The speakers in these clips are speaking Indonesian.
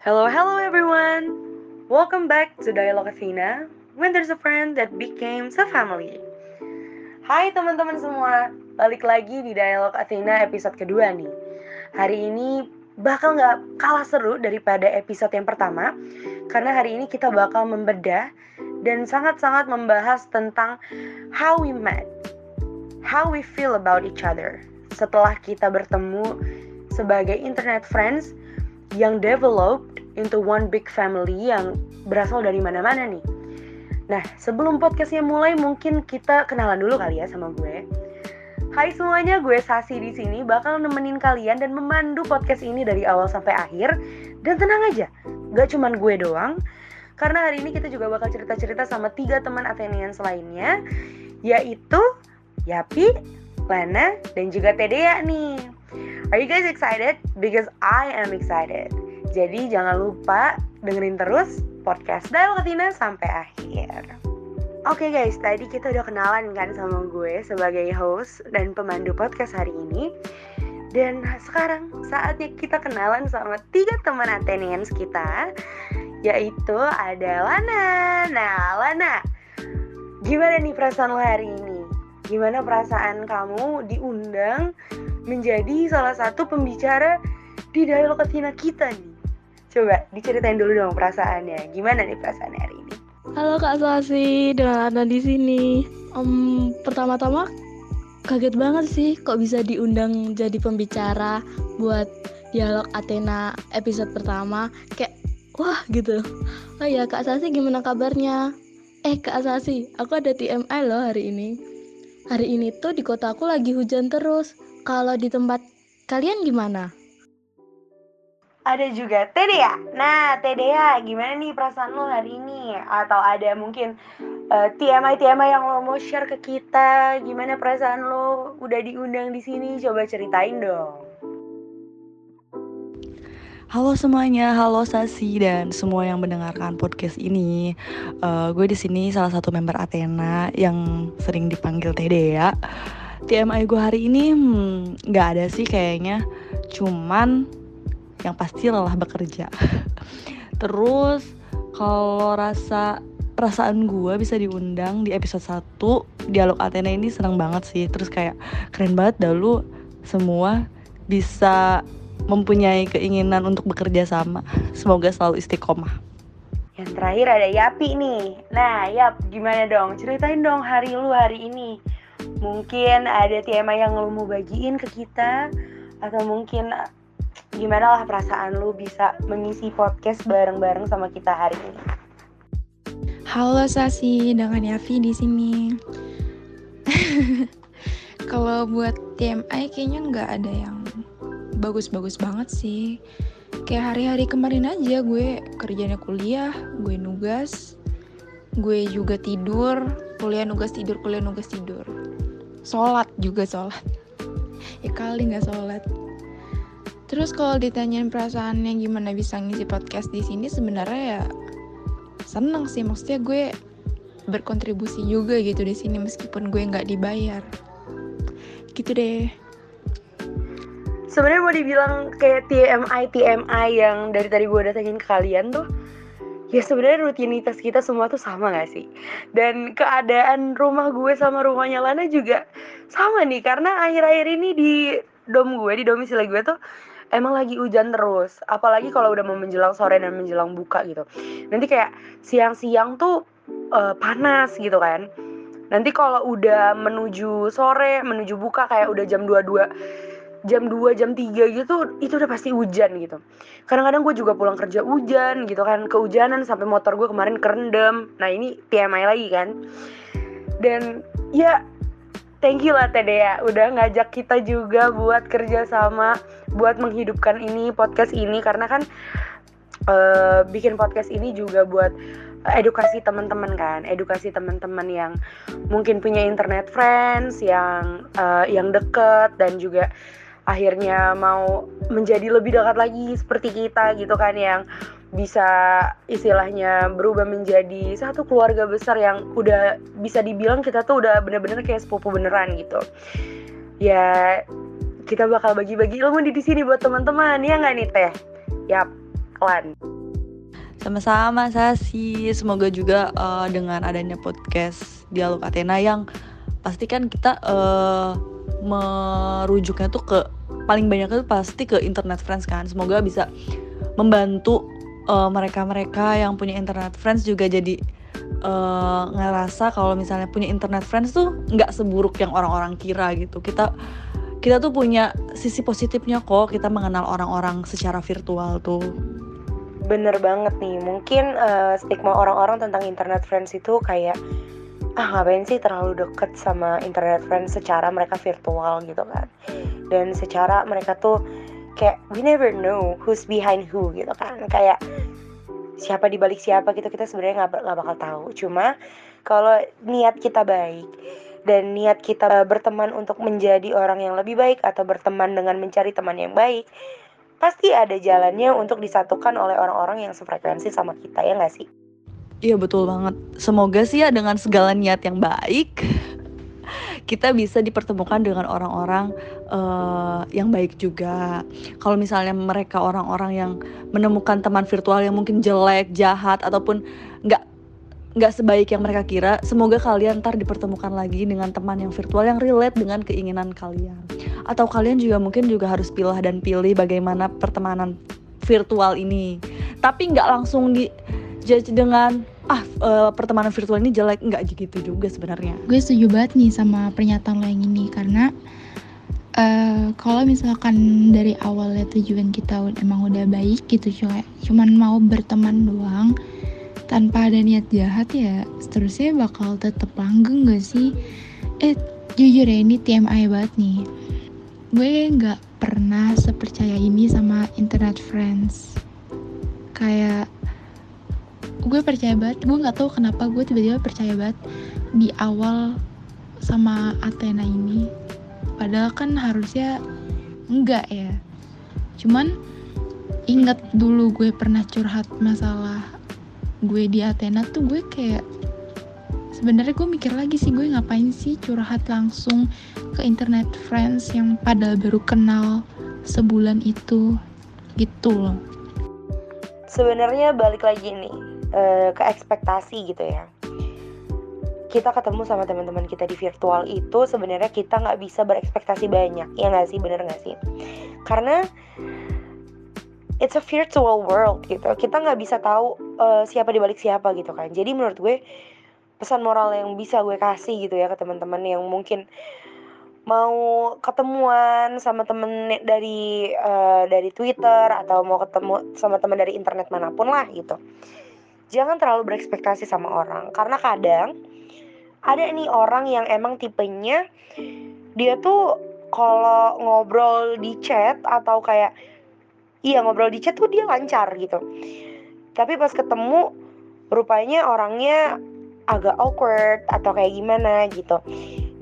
Hello, hello everyone! Welcome back to Dialogue Athena, when there's a friend that became a family. Hai teman-teman semua, balik lagi di Dialogue Athena episode kedua nih. Hari ini bakal nggak kalah seru daripada episode yang pertama, karena hari ini kita bakal membedah dan sangat-sangat membahas tentang how we met, how we feel about each other setelah kita bertemu sebagai internet friends yang developed into one big family yang berasal dari mana-mana nih. Nah, sebelum podcastnya mulai, mungkin kita kenalan dulu kali ya sama gue. Hai semuanya, gue Sasi di sini bakal nemenin kalian dan memandu podcast ini dari awal sampai akhir. Dan tenang aja, gak cuman gue doang, karena hari ini kita juga bakal cerita-cerita sama tiga teman Athenians lainnya, yaitu Yapi, Lana, dan juga Tedea nih. Are you guys excited? Because I am excited. Jadi jangan lupa dengerin terus podcast Dialog Tina sampai akhir. Oke okay guys, tadi kita udah kenalan kan sama gue sebagai host dan pemandu podcast hari ini. Dan sekarang saatnya kita kenalan sama tiga teman Athenians kita, yaitu ada Lana. Nah, Lana, gimana nih perasaan lo hari ini? Gimana perasaan kamu diundang menjadi salah satu pembicara di dialog Athena kita nih. Coba diceritain dulu dong perasaannya. Gimana nih perasaan hari ini? Halo Kak Sasi, dengan Anda di sini. Um, pertama-tama kaget banget sih kok bisa diundang jadi pembicara buat dialog Athena episode pertama. Kayak wah gitu. Oh ya Kak Sasi gimana kabarnya? Eh Kak Sasi, aku ada TMI loh hari ini. Hari ini tuh di kota aku lagi hujan terus. Kalau di tempat kalian gimana? Ada juga Tedea. Nah, Tedea, gimana nih perasaan lo hari ini? Atau ada mungkin uh, TMI TMI yang lo mau share ke kita? Gimana perasaan lo udah diundang di sini? Coba ceritain dong. Halo semuanya, halo Sasi dan semua yang mendengarkan podcast ini. Uh, gue di sini salah satu member Athena yang sering dipanggil Tedea. TMI gue hari ini hmm, nggak hmm, ada sih kayaknya. Cuman yang pasti lelah bekerja. Terus kalau rasa perasaan gue bisa diundang di episode 1 dialog Athena ini seneng banget sih. Terus kayak keren banget dah lu semua bisa mempunyai keinginan untuk bekerja sama. Semoga selalu istiqomah. Yang terakhir ada Yapi nih. Nah Yap gimana dong? Ceritain dong hari lu hari ini mungkin ada TMA yang lu mau bagiin ke kita atau mungkin gimana lah perasaan lu bisa mengisi podcast bareng-bareng sama kita hari ini. Halo Sasi, dengan Yavi di sini. Kalau buat TMI kayaknya nggak ada yang bagus-bagus banget sih. Kayak hari-hari kemarin aja gue kerjanya kuliah, gue nugas, gue juga tidur, kuliah nugas tidur, kuliah nugas tidur sholat juga sholat. Ya kali nggak sholat. Terus kalau ditanyain perasaannya gimana bisa ngisi podcast di sini sebenarnya ya seneng sih. Maksudnya gue berkontribusi juga gitu di sini meskipun gue nggak dibayar. Gitu deh. Sebenarnya mau dibilang kayak TMI TMI yang dari tadi gue datengin ke kalian tuh ya sebenarnya rutinitas kita semua tuh sama gak sih? Dan keadaan rumah gue sama rumahnya Lana juga sama nih karena akhir-akhir ini di dom gue di domisili gue tuh emang lagi hujan terus. Apalagi kalau udah mau menjelang sore dan menjelang buka gitu. Nanti kayak siang-siang tuh uh, panas gitu kan. Nanti kalau udah menuju sore menuju buka kayak udah jam 22 jam 2 jam 3 gitu itu udah pasti hujan gitu. Kadang-kadang gue juga pulang kerja hujan gitu kan kehujanan sampai motor gue kemarin kerendam. Nah ini PMI lagi kan. Dan ya thank you lah Tedea udah ngajak kita juga buat kerja sama buat menghidupkan ini podcast ini. Karena kan uh, bikin podcast ini juga buat edukasi teman-teman kan. Edukasi teman-teman yang mungkin punya internet friends yang uh, yang deket dan juga akhirnya mau menjadi lebih dekat lagi seperti kita gitu kan yang bisa istilahnya berubah menjadi satu keluarga besar yang udah bisa dibilang kita tuh udah bener-bener kayak sepupu beneran gitu. Ya kita bakal bagi-bagi ilmu di sini buat teman-teman ya nggak nih teh? Yap klan Sama-sama Sasi. Semoga juga uh, dengan adanya podcast Dialog Athena yang pasti kan kita uh, merujuknya tuh ke paling banyak itu pasti ke internet friends kan. Semoga bisa membantu mereka-mereka uh, yang punya internet friends juga jadi uh, ngerasa kalau misalnya punya internet friends tuh nggak seburuk yang orang-orang kira gitu. Kita kita tuh punya sisi positifnya kok kita mengenal orang-orang secara virtual tuh bener banget nih mungkin uh, stigma orang-orang tentang internet friends itu kayak ah ngapain sih terlalu deket sama internet friends secara mereka virtual gitu kan. Dan secara mereka tuh kayak we never know who's behind who gitu kan. Kayak siapa di balik siapa gitu kita sebenarnya nggak bakal tahu. Cuma kalau niat kita baik dan niat kita berteman untuk menjadi orang yang lebih baik atau berteman dengan mencari teman yang baik pasti ada jalannya untuk disatukan oleh orang-orang yang sefrekuensi sama kita ya nggak sih? Iya betul banget. Semoga sih ya dengan segala niat yang baik kita bisa dipertemukan dengan orang-orang uh, yang baik juga. Kalau misalnya mereka orang-orang yang menemukan teman virtual yang mungkin jelek, jahat ataupun nggak nggak sebaik yang mereka kira. Semoga kalian ntar dipertemukan lagi dengan teman yang virtual yang relate dengan keinginan kalian. Atau kalian juga mungkin juga harus pilih dan pilih bagaimana pertemanan virtual ini. Tapi nggak langsung di judge dengan ah uh, pertemanan virtual ini jelek. Nggak gitu juga sebenarnya. Gue setuju banget nih sama pernyataan lo yang ini karena uh, kalau misalkan dari awalnya tujuan kita emang udah baik gitu cuy, cuman mau berteman doang tanpa ada niat jahat ya seterusnya bakal tetap langgeng gak sih? Eh jujur ya ini TMI banget nih. Gue nggak pernah sepercaya ini sama internet friends. Kayak gue percaya banget gue nggak tahu kenapa gue tiba-tiba percaya banget di awal sama Athena ini. Padahal kan harusnya enggak ya. Cuman ingat dulu gue pernah curhat masalah gue di Athena tuh gue kayak sebenarnya gue mikir lagi sih gue ngapain sih curhat langsung ke internet friends yang pada baru kenal sebulan itu gitu loh. Sebenarnya balik lagi nih uh, ke ekspektasi gitu ya. Kita ketemu sama teman-teman kita di virtual itu sebenarnya kita nggak bisa berekspektasi banyak ya nggak sih? Bener nggak sih? Karena it's a virtual world gitu. Kita nggak bisa tahu uh, siapa dibalik siapa gitu kan. Jadi menurut gue pesan moral yang bisa gue kasih gitu ya ke teman-teman yang mungkin mau ketemuan sama temen dari uh, dari Twitter atau mau ketemu sama teman dari internet mana pun lah gitu jangan terlalu berekspektasi sama orang karena kadang ada nih orang yang emang tipenya dia tuh kalau ngobrol di chat atau kayak iya ngobrol di chat tuh dia lancar gitu. Tapi pas ketemu rupanya orangnya agak awkward atau kayak gimana gitu.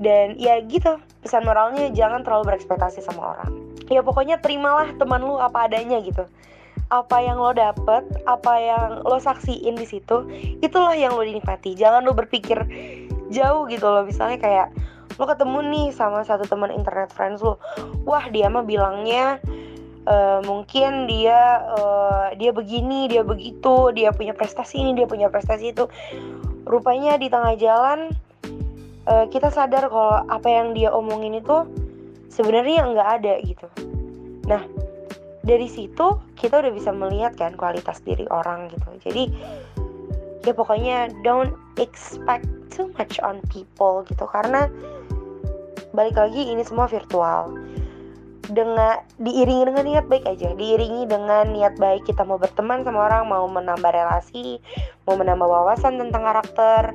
Dan ya gitu pesan moralnya jangan terlalu berekspektasi sama orang. Ya pokoknya terimalah teman lu apa adanya gitu apa yang lo dapet, apa yang lo saksiin di situ, itulah yang lo dinikmati. Jangan lo berpikir jauh gitu loh. Misalnya kayak lo ketemu nih sama satu teman internet friends lo, wah dia mah bilangnya uh, mungkin dia uh, dia begini dia begitu dia punya prestasi ini dia punya prestasi itu rupanya di tengah jalan uh, kita sadar kalau apa yang dia omongin itu sebenarnya nggak ada gitu nah dari situ kita udah bisa melihat kan kualitas diri orang gitu. Jadi ya pokoknya don't expect too much on people gitu. Karena balik lagi ini semua virtual. Dengan diiringi dengan niat baik aja. Diiringi dengan niat baik kita mau berteman sama orang mau menambah relasi mau menambah wawasan tentang karakter.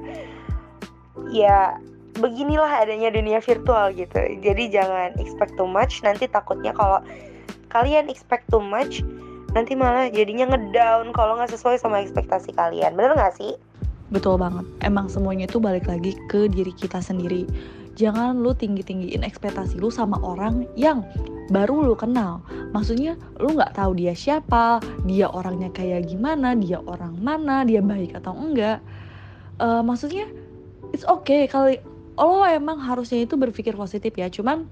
Ya beginilah adanya dunia virtual gitu. Jadi jangan expect too much. Nanti takutnya kalau kalian expect too much nanti malah jadinya ngedown kalau nggak sesuai sama ekspektasi kalian. Bener nggak sih? Betul banget. Emang semuanya itu balik lagi ke diri kita sendiri. Jangan lu tinggi-tinggiin ekspektasi lu sama orang yang baru lu kenal. Maksudnya lu nggak tahu dia siapa dia orangnya kayak gimana dia orang mana dia baik atau enggak. Uh, maksudnya it's okay. Kali lo emang harusnya itu berpikir positif ya. Cuman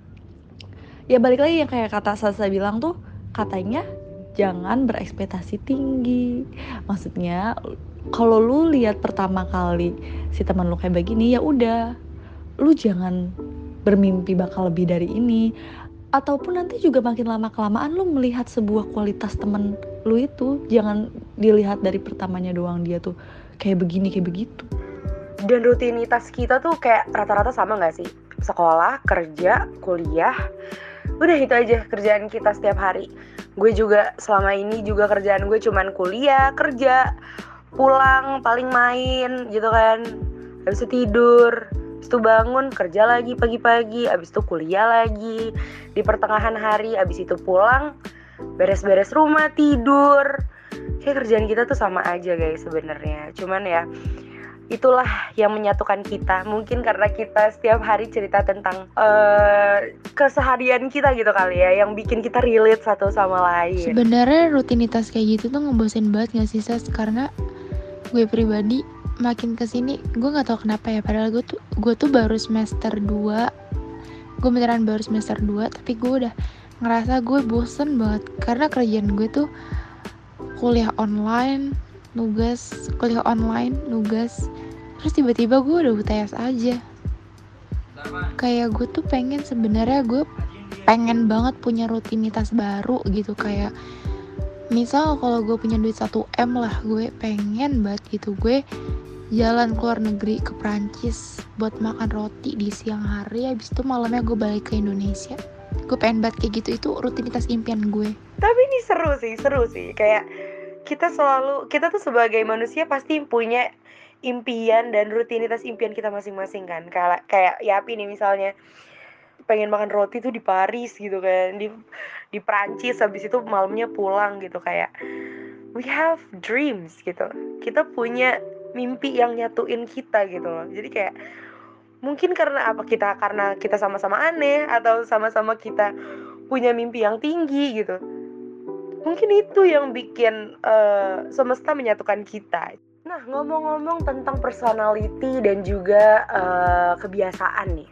ya balik lagi yang kayak kata Sasa bilang tuh katanya jangan berekspektasi tinggi. Maksudnya kalau lu lihat pertama kali si teman lu kayak begini ya udah lu jangan bermimpi bakal lebih dari ini. Ataupun nanti juga makin lama kelamaan lu melihat sebuah kualitas temen lu itu jangan dilihat dari pertamanya doang dia tuh kayak begini kayak begitu. Dan rutinitas kita tuh kayak rata-rata sama gak sih? Sekolah kerja kuliah udah itu aja kerjaan kita setiap hari. Gue juga selama ini juga kerjaan gue cuman kuliah kerja pulang paling main gitu kan. Habis itu tidur habis itu bangun kerja lagi pagi-pagi habis itu kuliah lagi. Di pertengahan hari habis itu pulang beres-beres rumah tidur. Kayak kerjaan kita tuh sama aja guys sebenarnya. Cuman ya itulah yang menyatukan kita. Mungkin karena kita setiap hari cerita tentang uh, keseharian kita gitu kali ya yang bikin kita relate satu sama lain. Sebenarnya rutinitas kayak gitu tuh ngebosen banget gak sih Sas? Karena gue pribadi makin ke sini gue nggak tahu kenapa ya. Padahal gue tuh gue tuh baru semester 2 gue beneran baru semester 2 tapi gue udah ngerasa gue bosen banget. Karena kerjaan gue tuh kuliah online nugas kuliah online nugas. Terus tiba-tiba gue udah UTS aja. Kayak gue tuh pengen sebenarnya gue pengen banget punya rutinitas baru gitu kayak misal kalau gue punya duit 1 m lah gue pengen banget gitu. Gue jalan keluar negeri ke Prancis buat makan roti di siang hari habis itu malamnya gue balik ke Indonesia. Gue pengen banget kayak gitu itu rutinitas impian gue. Tapi ini seru sih seru sih. Kayak kita selalu kita tuh sebagai manusia pasti punya impian dan rutinitas impian kita masing-masing kan. Kayak kayak Yapi nih misalnya pengen makan roti tuh di Paris gitu kan di di Prancis habis itu malamnya pulang gitu kayak we have dreams gitu. Kita punya mimpi yang nyatuin kita gitu loh. Jadi kayak mungkin karena apa? Kita karena kita sama-sama aneh atau sama-sama kita punya mimpi yang tinggi gitu mungkin itu yang bikin uh, semesta menyatukan kita. Nah ngomong-ngomong tentang personality dan juga uh, kebiasaan nih.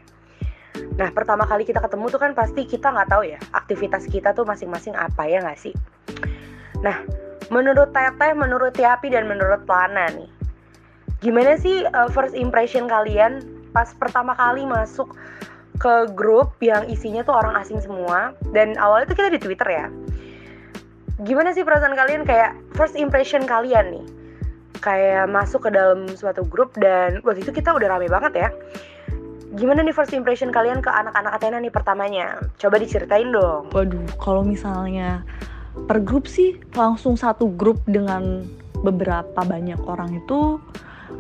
Nah pertama kali kita ketemu tuh kan pasti kita nggak tahu ya aktivitas kita tuh masing-masing apa ya nggak sih? Nah menurut Teteh, menurut Tiapi dan menurut Lana nih gimana sih uh, first impression kalian pas pertama kali masuk ke grup yang isinya tuh orang asing semua? Dan awalnya tuh kita di Twitter ya gimana sih perasaan kalian? Kayak first impression kalian nih. Kayak masuk ke dalam suatu grup dan waktu itu kita udah rame banget ya. Gimana nih first impression kalian ke anak-anak Athena nih pertamanya? Coba diceritain dong. Waduh kalau misalnya per grup sih langsung satu grup dengan beberapa banyak orang itu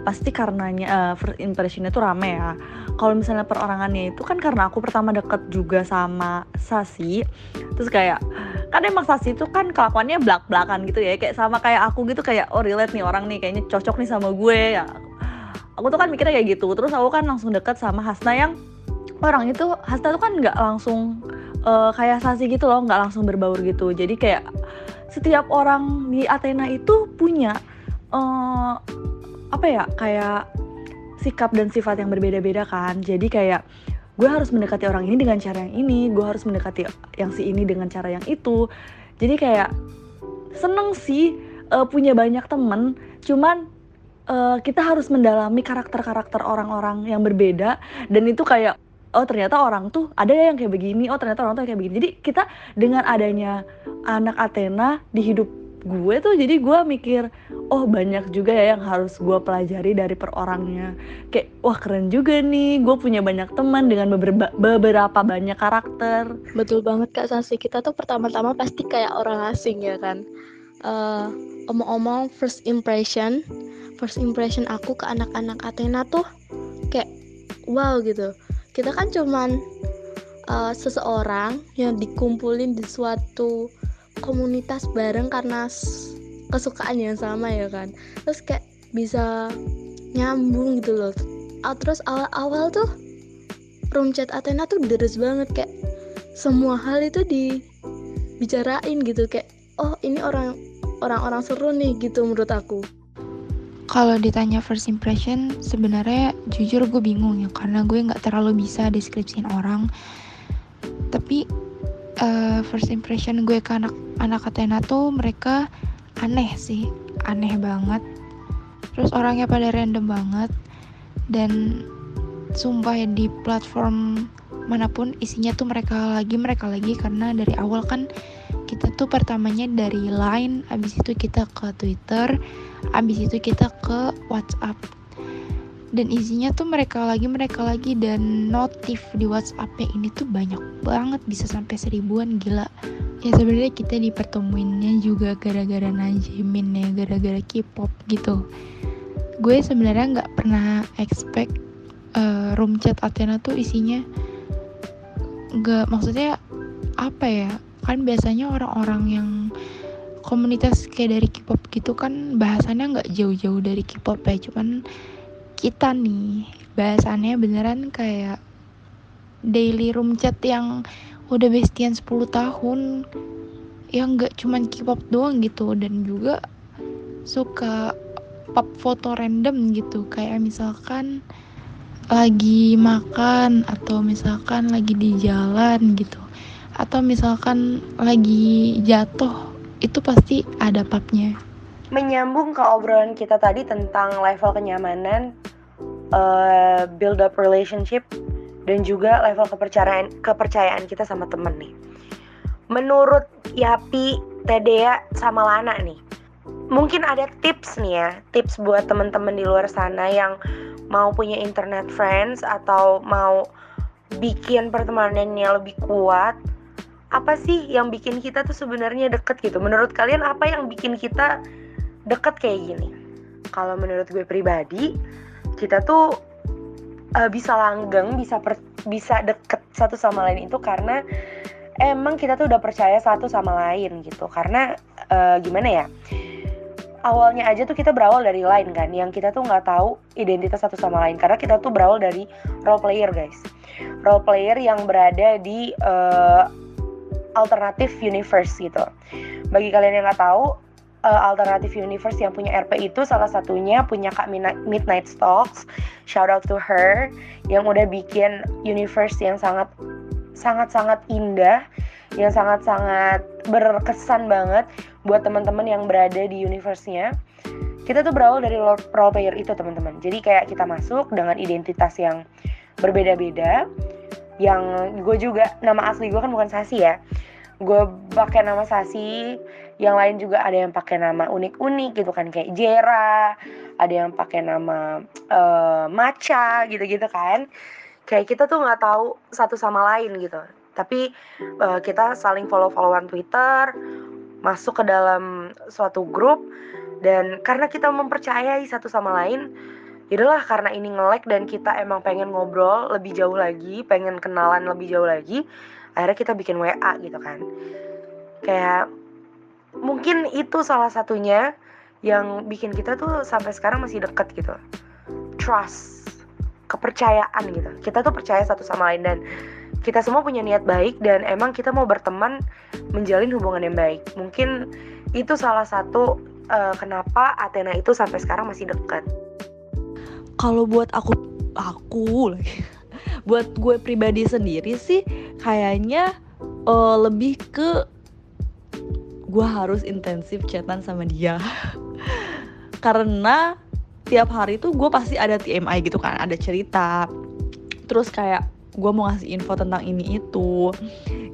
pasti karenanya uh, first impressionnya tuh rame ya kalau misalnya perorangannya itu kan karena aku pertama deket juga sama Sasi. Terus kayak kan emang Sasi itu kan kelakuannya belak belakan gitu ya. Kayak sama kayak aku gitu kayak oh relate nih orang nih kayaknya cocok nih sama gue ya. Aku tuh kan mikirnya kayak gitu. Terus aku kan langsung deket sama Hasna yang orang itu Hasna tuh kan nggak langsung uh, kayak Sasi gitu loh nggak langsung berbaur gitu. Jadi kayak setiap orang di Athena itu punya uh, apa ya kayak sikap dan sifat yang berbeda-beda kan. Jadi kayak gue harus mendekati orang ini dengan cara yang ini gue harus mendekati yang si ini dengan cara yang itu. Jadi kayak seneng sih uh, punya banyak temen cuman uh, kita harus mendalami karakter-karakter orang-orang yang berbeda dan itu kayak oh ternyata orang tuh ada yang kayak begini oh ternyata orang tuh kayak begini. Jadi kita dengan adanya anak Athena di hidup gue tuh jadi gue mikir oh banyak juga ya yang harus gue pelajari dari per orangnya. Kayak wah keren juga nih gue punya banyak teman dengan beberapa, beberapa banyak karakter. Betul banget kak Sasi. Kita tuh pertama-tama pasti kayak orang asing ya kan? Uh, omong-omong first impression first impression aku ke anak-anak Athena tuh kayak wow gitu. Kita kan cuman uh, seseorang yang dikumpulin di suatu komunitas bareng karena kesukaan yang sama ya kan. Terus kayak bisa nyambung gitu loh. Ah, terus awal-awal tuh room chat Athena tuh deres banget kayak semua hal itu dibicarain gitu kayak oh ini orang orang-orang seru nih gitu menurut aku. Kalau ditanya first impression sebenarnya jujur gue bingung ya karena gue nggak terlalu bisa deskripsiin orang. Tapi uh, first impression gue ke anak anak Athena tuh mereka aneh sih. Aneh banget. Terus orangnya pada random banget. Dan sumpah ya di platform mana pun isinya tuh mereka lagi mereka lagi. Karena dari awal kan kita tuh pertamanya dari Line abis itu kita ke Twitter abis itu kita ke WhatsApp dan isinya tuh mereka lagi mereka lagi. Dan notif di WhatsApp ini tuh banyak banget bisa sampai seribuan gila. Ya sebenarnya kita dipertemuinnya juga gara-gara Najimin ya gara-gara K-pop gitu. Gue sebenarnya nggak pernah expect uh, room chat Athena tuh isinya nggak maksudnya apa ya? Kan biasanya orang-orang yang komunitas kayak dari K-pop gitu kan bahasannya nggak jauh-jauh dari K-pop ya. Cuman kita nih bahasannya beneran kayak daily room chat yang udah bestian 10 tahun yang gak cuman K-pop doang gitu dan juga suka pop foto random gitu. Kayak misalkan lagi makan atau misalkan lagi di jalan gitu. Atau misalkan lagi jatuh itu pasti ada papnya menyambung ke obrolan kita tadi tentang level kenyamanan, uh, build up relationship, dan juga level kepercayaan kepercayaan kita sama temen nih. Menurut Yapi, Tedea, sama Lana nih, mungkin ada tips nih ya, tips buat temen-temen di luar sana yang mau punya internet friends atau mau bikin pertemanannya lebih kuat. Apa sih yang bikin kita tuh sebenarnya deket gitu? Menurut kalian apa yang bikin kita deket kayak gini. Kalau menurut gue pribadi kita tuh uh, bisa langgeng bisa per, bisa deket satu sama lain itu karena emang kita tuh udah percaya satu sama lain gitu. Karena uh, gimana ya awalnya aja tuh kita berawal dari lain kan yang kita tuh nggak tahu identitas satu sama lain. Karena kita tuh berawal dari role player guys. Role player yang berada di uh, alternatif universe gitu. Bagi kalian yang nggak tahu uh, alternative universe yang punya RP itu salah satunya punya Kak Midnight Stalks. Shout out to her yang udah bikin universe yang sangat sangat sangat indah, yang sangat sangat berkesan banget buat teman-teman yang berada di universe-nya. Kita tuh berawal dari role player itu teman-teman. Jadi kayak kita masuk dengan identitas yang berbeda-beda. Yang gue juga nama asli gue kan bukan Sasi ya. Gue pakai nama Sasi yang lain juga ada yang pakai nama unik-unik gitu kan kayak Jera ada yang pakai nama uh, Maca gitu-gitu kan. Kayak kita tuh nggak tahu satu sama lain gitu. Tapi uh, kita saling follow-followan Twitter masuk ke dalam suatu grup dan karena kita mempercayai satu sama lain yaudahlah karena ini nge-like dan kita emang pengen ngobrol lebih jauh lagi pengen kenalan lebih jauh lagi akhirnya kita bikin WA gitu kan. Kayak mungkin itu salah satunya yang bikin kita tuh sampai sekarang masih deket gitu. Trust kepercayaan gitu. Kita tuh percaya satu sama lain dan kita semua punya niat baik dan emang kita mau berteman menjalin hubungan yang baik. Mungkin itu salah satu uh, kenapa Athena itu sampai sekarang masih dekat kalau buat aku aku buat gue pribadi sendiri sih kayaknya uh, lebih ke gue harus intensif chatan sama dia. Karena tiap hari tuh gue pasti ada TMI gitu kan ada cerita. Terus kayak gue mau ngasih info tentang ini itu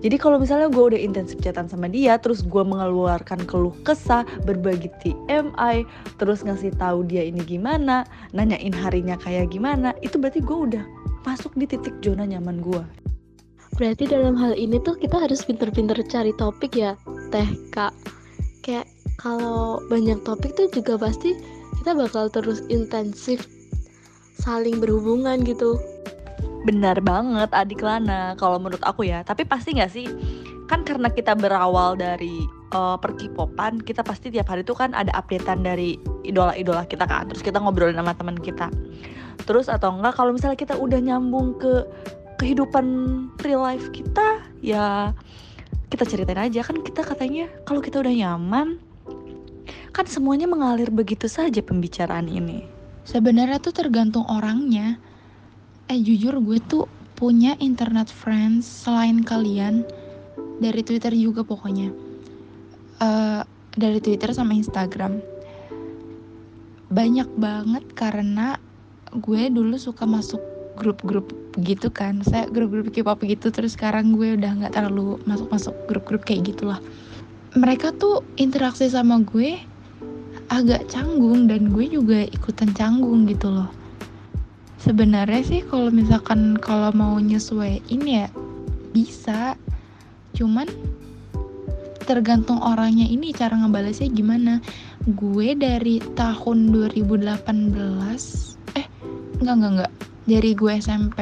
jadi kalau misalnya gue udah intensif chatan sama dia terus gue mengeluarkan keluh kesah berbagi TMI terus ngasih tahu dia ini gimana nanyain harinya kayak gimana itu berarti gue udah masuk di titik zona nyaman gue Berarti dalam hal ini tuh kita harus pinter-pinter cari topik ya, Teh Kak. Kayak kalau banyak topik tuh juga pasti kita bakal terus intensif saling berhubungan gitu. Benar banget adik Lana kalau menurut aku ya. Tapi pasti nggak sih? Kan karena kita berawal dari uh, perkipopan, kita pasti tiap hari tuh kan ada updatean dari idola-idola kita kan. Terus kita ngobrolin sama teman kita. Terus atau enggak kalau misalnya kita udah nyambung ke kehidupan real life kita ya kita ceritain aja kan kita katanya kalau kita udah nyaman kan semuanya mengalir begitu saja pembicaraan ini sebenarnya tuh tergantung orangnya eh jujur gue tuh punya internet friends selain kalian dari Twitter juga pokoknya. Uh, dari Twitter sama Instagram. Banyak banget karena gue dulu suka masuk grup-grup gitu kan. Saya grup-grup K-pop gitu terus sekarang gue udah nggak terlalu masuk-masuk grup-grup kayak gitulah. Mereka tuh interaksi sama gue agak canggung dan gue juga ikutan canggung gitu loh sebenarnya sih kalau misalkan kalau mau nyesuaiin ya bisa. Cuman tergantung orangnya ini cara ngebalasnya gimana. Gue dari tahun 2018 eh enggak enggak enggak. Dari gue SMP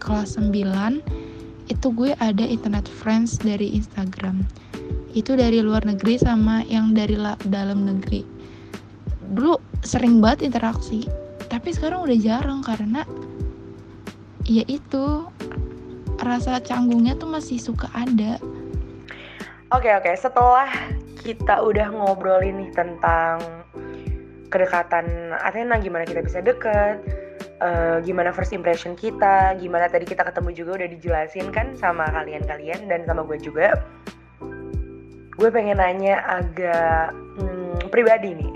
kelas 9 itu gue ada internet friends dari Instagram. Itu dari luar negeri sama yang dari dalam negeri. Dulu sering banget interaksi tapi sekarang udah jarang karena ya itu rasa canggungnya tuh masih suka ada. Oke oke. Setelah kita udah ngobrolin nih tentang kedekatan Athena gimana kita bisa deket uh, gimana first impression kita gimana tadi kita ketemu juga udah dijelasin kan sama kalian-kalian dan sama gue juga. Gue pengen nanya agak hmm, pribadi nih.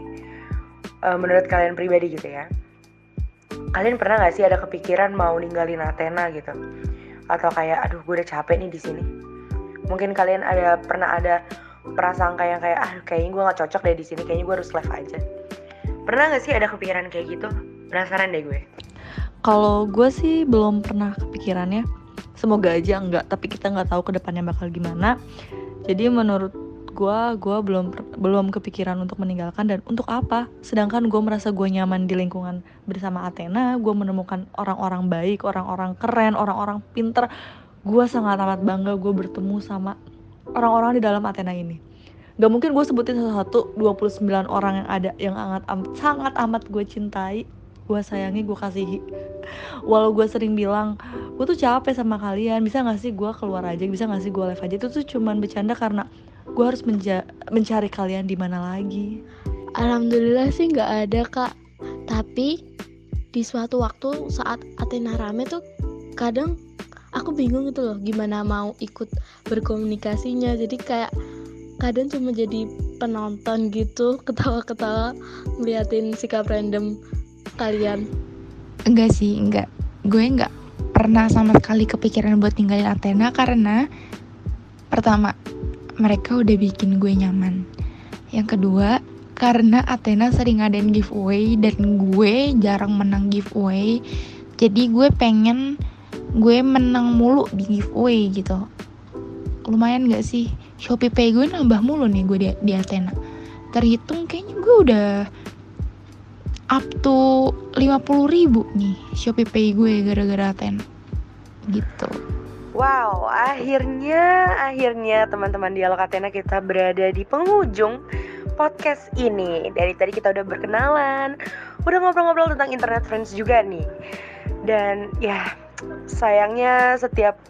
Uh, menurut kalian pribadi gitu ya kalian pernah gak sih ada kepikiran mau ninggalin Athena gitu? Atau kayak aduh gue udah capek nih di sini. Mungkin kalian ada pernah ada perasaan kayak kayak ah kayaknya gue nggak cocok deh di sini kayaknya gue harus left aja. Pernah nggak sih ada kepikiran kayak gitu? Penasaran deh gue. Kalau gue sih belum pernah kepikirannya. Semoga aja enggak tapi kita nggak tahu ke depannya bakal gimana. Jadi menurut gue gue belum belum kepikiran untuk meninggalkan dan untuk apa? Sedangkan gue merasa gue nyaman di lingkungan bersama Athena gue menemukan orang-orang baik orang-orang keren orang-orang pinter. Gue sangat amat bangga gue bertemu sama orang-orang di dalam Athena ini. Gak mungkin gue sebutin satu-satu 29 orang yang ada yang sangat amat, sangat amat gue cintai gue sayangi gue kasihi. Walau gue sering bilang gue tuh capek sama kalian bisa gak sih gue keluar aja? Bisa gak sih gue live aja? Itu tuh cuman bercanda karena gue harus menja mencari kalian di mana lagi. Alhamdulillah sih nggak ada kak. Tapi di suatu waktu saat Athena rame tuh kadang aku bingung gitu loh gimana mau ikut berkomunikasinya. Jadi kayak kadang cuma jadi penonton gitu ketawa-ketawa ngeliatin sikap random kalian. Enggak sih enggak. Gue enggak pernah sama sekali kepikiran buat tinggalin Athena karena pertama mereka udah bikin gue nyaman. Yang kedua karena Athena sering ngadain giveaway dan gue jarang menang giveaway jadi gue pengen gue menang mulu di giveaway gitu. Lumayan gak sih? Shopee Pay gue nambah mulu nih gue di, di Athena. Terhitung kayaknya gue udah up to 50 ribu nih Shopee Pay gue gara-gara Athena. Gitu Wow, akhirnya, akhirnya teman-teman dialog Athena kita berada di penghujung podcast ini. Dari tadi kita udah berkenalan, udah ngobrol-ngobrol tentang internet friends juga nih. Dan ya, sayangnya setiap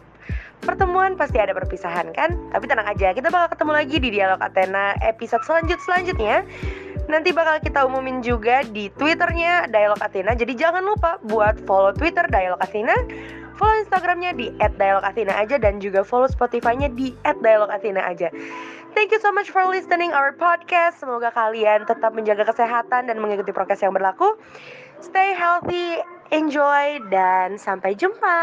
pertemuan pasti ada perpisahan kan? Tapi tenang aja, kita bakal ketemu lagi di Dialog Athena episode selanjut selanjutnya. Nanti bakal kita umumin juga di Twitternya Dialog Athena. Jadi jangan lupa buat follow Twitter Dialog Athena, follow Instagramnya di @dialogathena aja dan juga follow Spotify-nya di @dialogathena aja. Thank you so much for listening our podcast. Semoga kalian tetap menjaga kesehatan dan mengikuti prokes yang berlaku. Stay healthy, enjoy, dan sampai jumpa.